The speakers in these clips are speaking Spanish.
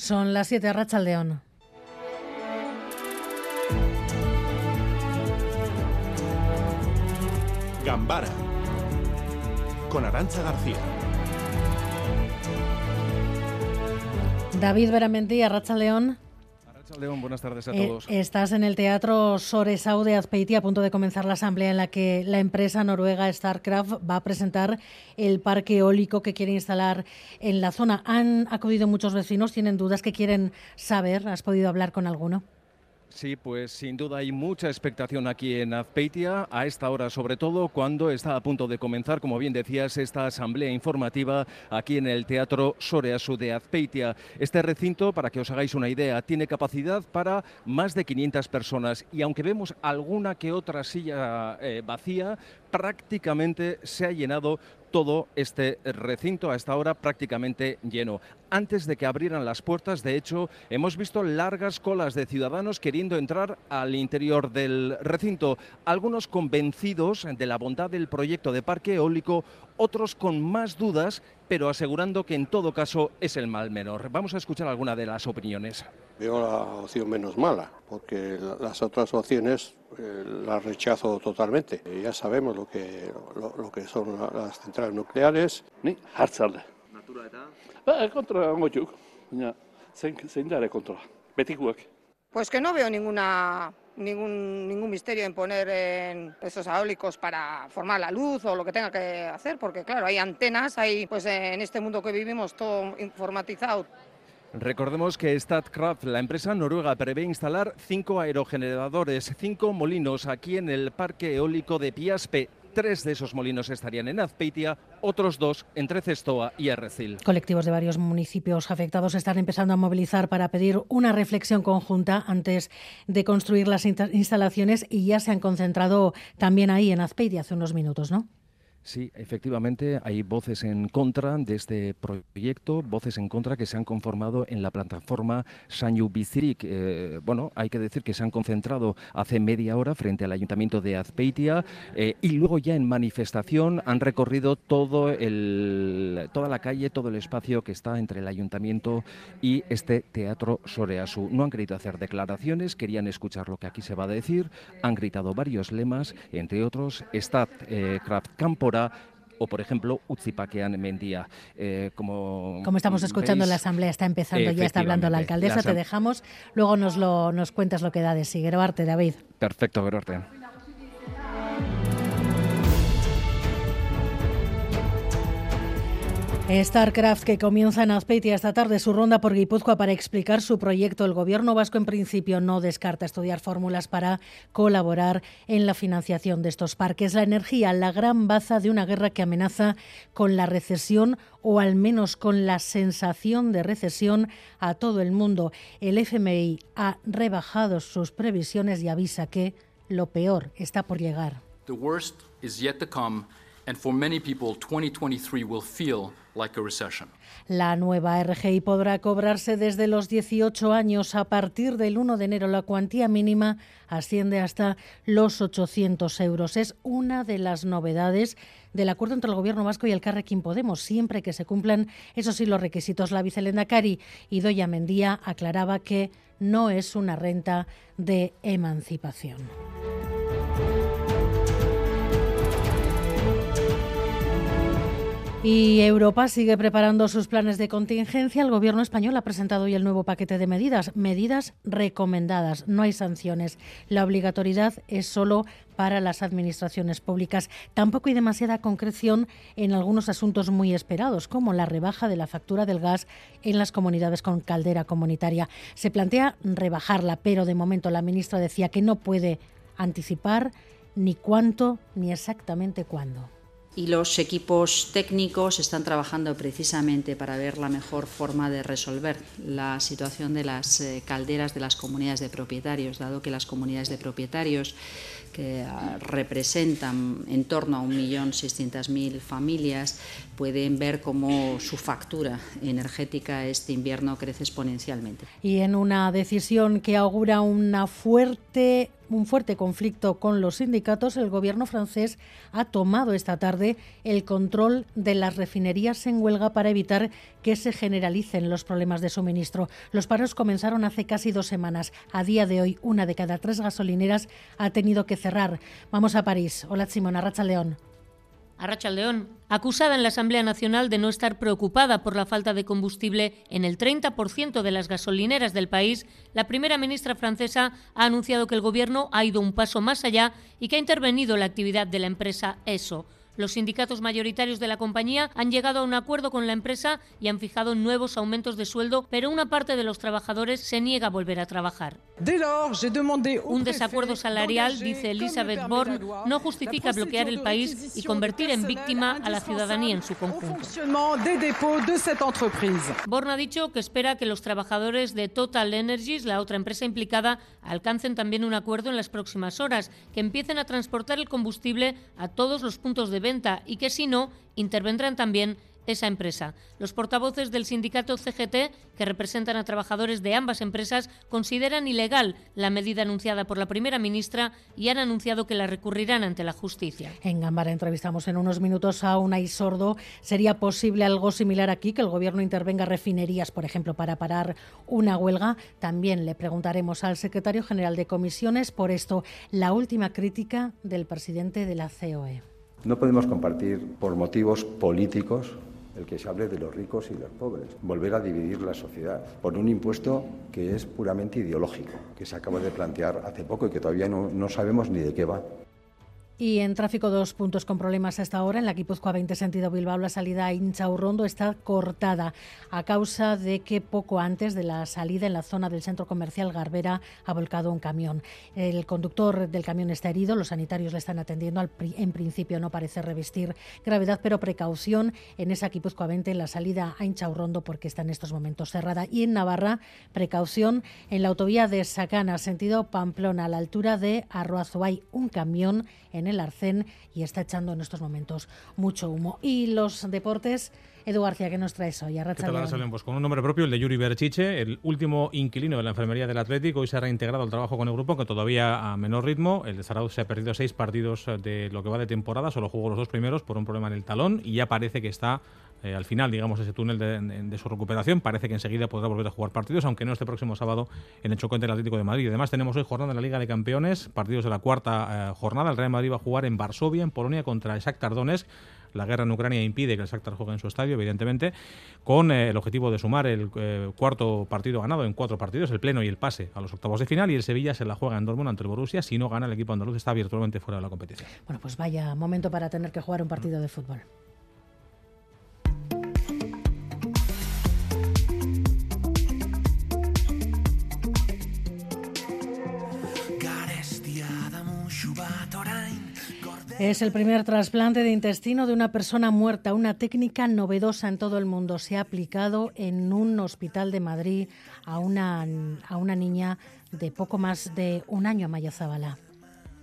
Son las 7, Racha León. Gambara con Arancha García. David Beramendi, Racha León. León, buenas tardes a Eh, todos. estás en el Teatro Soresau de Azpeiti a punto de comenzar la asamblea en la que la empresa noruega StarCraft va a presentar el parque eólico que quiere instalar en la zona. Han acudido muchos vecinos, tienen dudas que quieren saber. ¿Has podido hablar con alguno? Sí, pues sin duda hay mucha expectación aquí en Azpeitia, a esta hora sobre todo, cuando está a punto de comenzar, como bien decías, esta asamblea informativa aquí en el Teatro Soreasu de Azpeitia. Este recinto, para que os hagáis una idea, tiene capacidad para más de 500 personas y aunque vemos alguna que otra silla eh, vacía, prácticamente se ha llenado todo este recinto a esta hora prácticamente lleno. Antes de que abrieran las puertas, de hecho, hemos visto largas colas de ciudadanos queriendo entrar al interior del recinto, algunos convencidos de la bondad del proyecto de parque eólico, otros con más dudas, pero asegurando que en todo caso es el mal menor. Vamos a escuchar alguna de las opiniones. Veo la opción menos mala, porque las otras opciones eh, las rechazo totalmente. Ya sabemos lo que, lo, lo que son las centrales nucleares. Ni hartzalde. Natura eta? Ba, kontra goituk. Baina, zein, zein dara kontra. Betikuak. Pues que no veo ninguna, ningún, ningún misterio en poner en esos eólicos para formar la luz o lo que tenga que hacer, porque claro, hay antenas, hay pues en este mundo que vivimos todo informatizado. Recordemos que Statkraft, la empresa noruega, prevé instalar cinco aerogeneradores, cinco molinos aquí en el parque eólico de Piaspe. Tres de esos molinos estarían en Azpeitia, otros dos entre Cestoa y Errecil. Colectivos de varios municipios afectados están empezando a movilizar para pedir una reflexión conjunta antes de construir las instalaciones y ya se han concentrado también ahí en Azpeitia hace unos minutos, ¿no? Sí, efectivamente, hay voces en contra de este proyecto, voces en contra que se han conformado en la plataforma Sanyu Bizirik. Eh, bueno, hay que decir que se han concentrado hace media hora frente al Ayuntamiento de Azpeitia eh, y luego ya en manifestación han recorrido todo el, toda la calle, todo el espacio que está entre el Ayuntamiento y este Teatro Soreasu. No han querido hacer declaraciones, querían escuchar lo que aquí se va a decir, han gritado varios lemas, entre otros, Stat eh, Kraft Campo o, por ejemplo, Utzipakean Mendía. Eh, como, como estamos escuchando, veis, la asamblea está empezando, ya está hablando la alcaldesa, la te dejamos, luego nos, lo, nos cuentas lo que da de sí. Geroarte, David. Perfecto, Geroarte. StarCraft, que comienza en Azpeitia esta tarde su ronda por Guipúzcoa para explicar su proyecto. El gobierno vasco, en principio, no descarta estudiar fórmulas para colaborar en la financiación de estos parques. La energía, la gran baza de una guerra que amenaza con la recesión o al menos con la sensación de recesión a todo el mundo. El FMI ha rebajado sus previsiones y avisa que lo peor está por llegar. The worst is yet to come. And for many people, 2023 will feel. La nueva RGI podrá cobrarse desde los 18 años. A partir del 1 de enero, la cuantía mínima asciende hasta los 800 euros. Es una de las novedades del acuerdo entre el Gobierno vasco y el Carrequín Podemos, siempre que se cumplan, eso sí, los requisitos. La vicelenda Cari y Doya Mendía aclaraba que no es una renta de emancipación. Y Europa sigue preparando sus planes de contingencia. El gobierno español ha presentado hoy el nuevo paquete de medidas, medidas recomendadas, no hay sanciones. La obligatoriedad es solo para las administraciones públicas. Tampoco hay demasiada concreción en algunos asuntos muy esperados, como la rebaja de la factura del gas en las comunidades con caldera comunitaria. Se plantea rebajarla, pero de momento la ministra decía que no puede anticipar ni cuánto ni exactamente cuándo y los equipos técnicos están trabajando precisamente para ver la mejor forma de resolver la situación de las eh, calderas de las comunidades de propietarios, dado que las comunidades de propietarios que uh, representan en torno a 1.600.000 familias pueden ver cómo su factura energética este invierno crece exponencialmente. Y en una decisión que augura una fuerte un fuerte conflicto con los sindicatos, el gobierno francés ha tomado esta tarde el control de las refinerías en huelga para evitar que se generalicen los problemas de suministro. Los paros comenzaron hace casi dos semanas. A día de hoy, una de cada tres gasolineras ha tenido que cerrar. Vamos a París. Hola, Simona Racha León. Arracha León, acusada en la Asamblea Nacional de no estar preocupada por la falta de combustible en el 30% de las gasolineras del país, la primera ministra francesa ha anunciado que el Gobierno ha ido un paso más allá y que ha intervenido la actividad de la empresa ESO. Los sindicatos mayoritarios de la compañía han llegado a un acuerdo con la empresa y han fijado nuevos aumentos de sueldo, pero una parte de los trabajadores se niega a volver a trabajar. Un desacuerdo salarial, dice Elizabeth Born, no justifica bloquear el país y convertir en víctima a la ciudadanía en su conjunto. Born ha dicho que espera que los trabajadores de Total Energies, la otra empresa implicada, alcancen también un acuerdo en las próximas horas, que empiecen a transportar el combustible a todos los puntos de venta y que si no, intervendrán también esa empresa. Los portavoces del sindicato CGT, que representan a trabajadores de ambas empresas, consideran ilegal la medida anunciada por la primera ministra y han anunciado que la recurrirán ante la justicia. En Gambara entrevistamos en unos minutos a Unai Sordo. ¿Sería posible algo similar aquí, que el Gobierno intervenga refinerías, por ejemplo, para parar una huelga? También le preguntaremos al secretario general de comisiones por esto, la última crítica del presidente de la COE. No podemos compartir por motivos políticos el que se hable de los ricos y los pobres, volver a dividir la sociedad por un impuesto que es puramente ideológico, que se acaba de plantear hace poco y que todavía no, sabemos ni de qué va. Y en tráfico, dos puntos con problemas hasta ahora. En la Guipúzcoa 20 sentido Bilbao, la salida a Inchaurrondo está cortada a causa de que poco antes de la salida en la zona del centro comercial Garbera ha volcado un camión. El conductor del camión está herido, los sanitarios le están atendiendo. En principio no parece revestir gravedad, pero precaución en esa Guipúzcoa 20 en la salida a Inchaurrondo porque está en estos momentos cerrada. Y en Navarra, precaución en la autovía de Sacana, sentido Pamplona, a la altura de Arroazo. Hay un camión en el arcén y está echando en estos momentos mucho humo. Y los deportes, Edu García, ¿qué nos traes hoy? ¿Qué tal, pues con un nombre propio, el de Yuri Berchiche, el último inquilino de la enfermería del Atlético. Hoy se ha reintegrado al trabajo con el grupo, que todavía a menor ritmo. El de Zarauz se ha perdido seis partidos de lo que va de temporada, solo jugó los dos primeros por un problema en el talón y ya parece que está eh, al final, digamos, ese túnel de, su recuperación. Parece que enseguida podrá volver a jugar partidos, aunque no este próximo sábado en el choque del Atlético de Madrid. Además, tenemos hoy jornada en la Liga de Campeones, partidos de la cuarta eh, jornada. El Real Madrid va a jugar en Varsovia, en Polonia, contra el Shakhtar Donetsk. La guerra en Ucrania impide que el Shakhtar juegue en su estadio, evidentemente, con eh, el objetivo de sumar el cuarto partido ganado en cuatro partidos, el pleno y el pase a los octavos de final. Y el Sevilla se la juega en Dortmund ante el Borussia. Si no gana, el equipo andaluz está virtualmente fuera de la competición. Bueno, pues vaya momento para tener que jugar un partido de fútbol. Es el primer trasplante de intestino de una persona muerta, una técnica novedosa en todo el mundo. Se ha aplicado en un hospital de Madrid a una, a una niña de poco más de un año, Maya Zabala.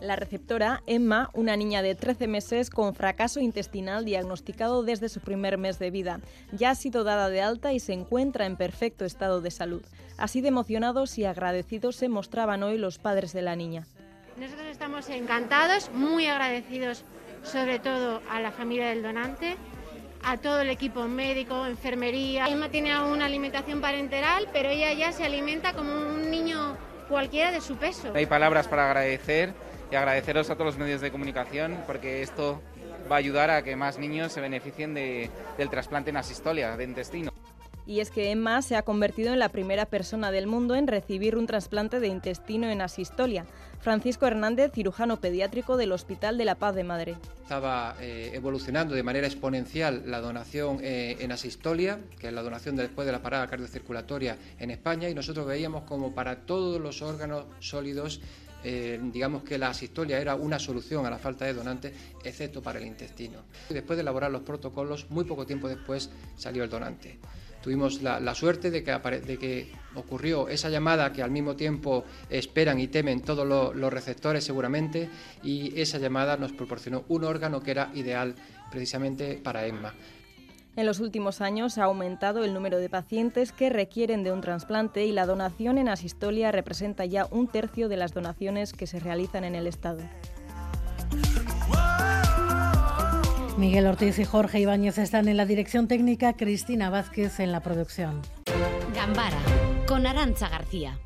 La receptora, Emma, una niña de 13 meses con fracaso intestinal diagnosticado desde su primer mes de vida, ya ha sido dada de alta y se encuentra en perfecto estado de salud. Así de emocionados y agradecidos se mostraban hoy los padres de la niña. Nosotros estamos encantados, muy agradecidos sobre todo a la familia del donante, a todo el equipo médico, enfermería. Emma tiene una alimentación parenteral, pero ella ya se alimenta como un niño cualquiera de su peso. Hay palabras para agradecer y agradeceros a todos los medios de comunicación porque esto va a ayudar a que más niños se beneficien del trasplante en asistolia de intestino y es que Emma se ha convertido en la primera persona del mundo en recibir un trasplante de intestino en asistolia. Francisco Hernández, cirujano pediátrico del Hospital de la Paz de Madre. Estaba eh, evolucionando de manera exponencial la donación eh, en asistolia, que es la donación después de la parada cardiocirculatoria en España, y nosotros veíamos como para todos los órganos sólidos eh, digamos que la asistolia era una solución a la falta de donantes, excepto para el intestino. Después de elaborar los protocolos, muy poco tiempo después salió el donante. Tuvimos la, suerte de que, de que, ocurrió esa llamada que al mismo tiempo esperan y temen todos los, receptores seguramente y esa llamada nos proporcionó un órgano que era ideal precisamente para Emma. En los últimos años ha aumentado el número de pacientes que requieren de un trasplante y la donación en asistolia representa ya un tercio de las donaciones que se realizan en el Estado. Miguel Ortiz y Jorge Ibáñez están en la dirección técnica, Cristina Vázquez en la producción. Gambara, con Arancha García.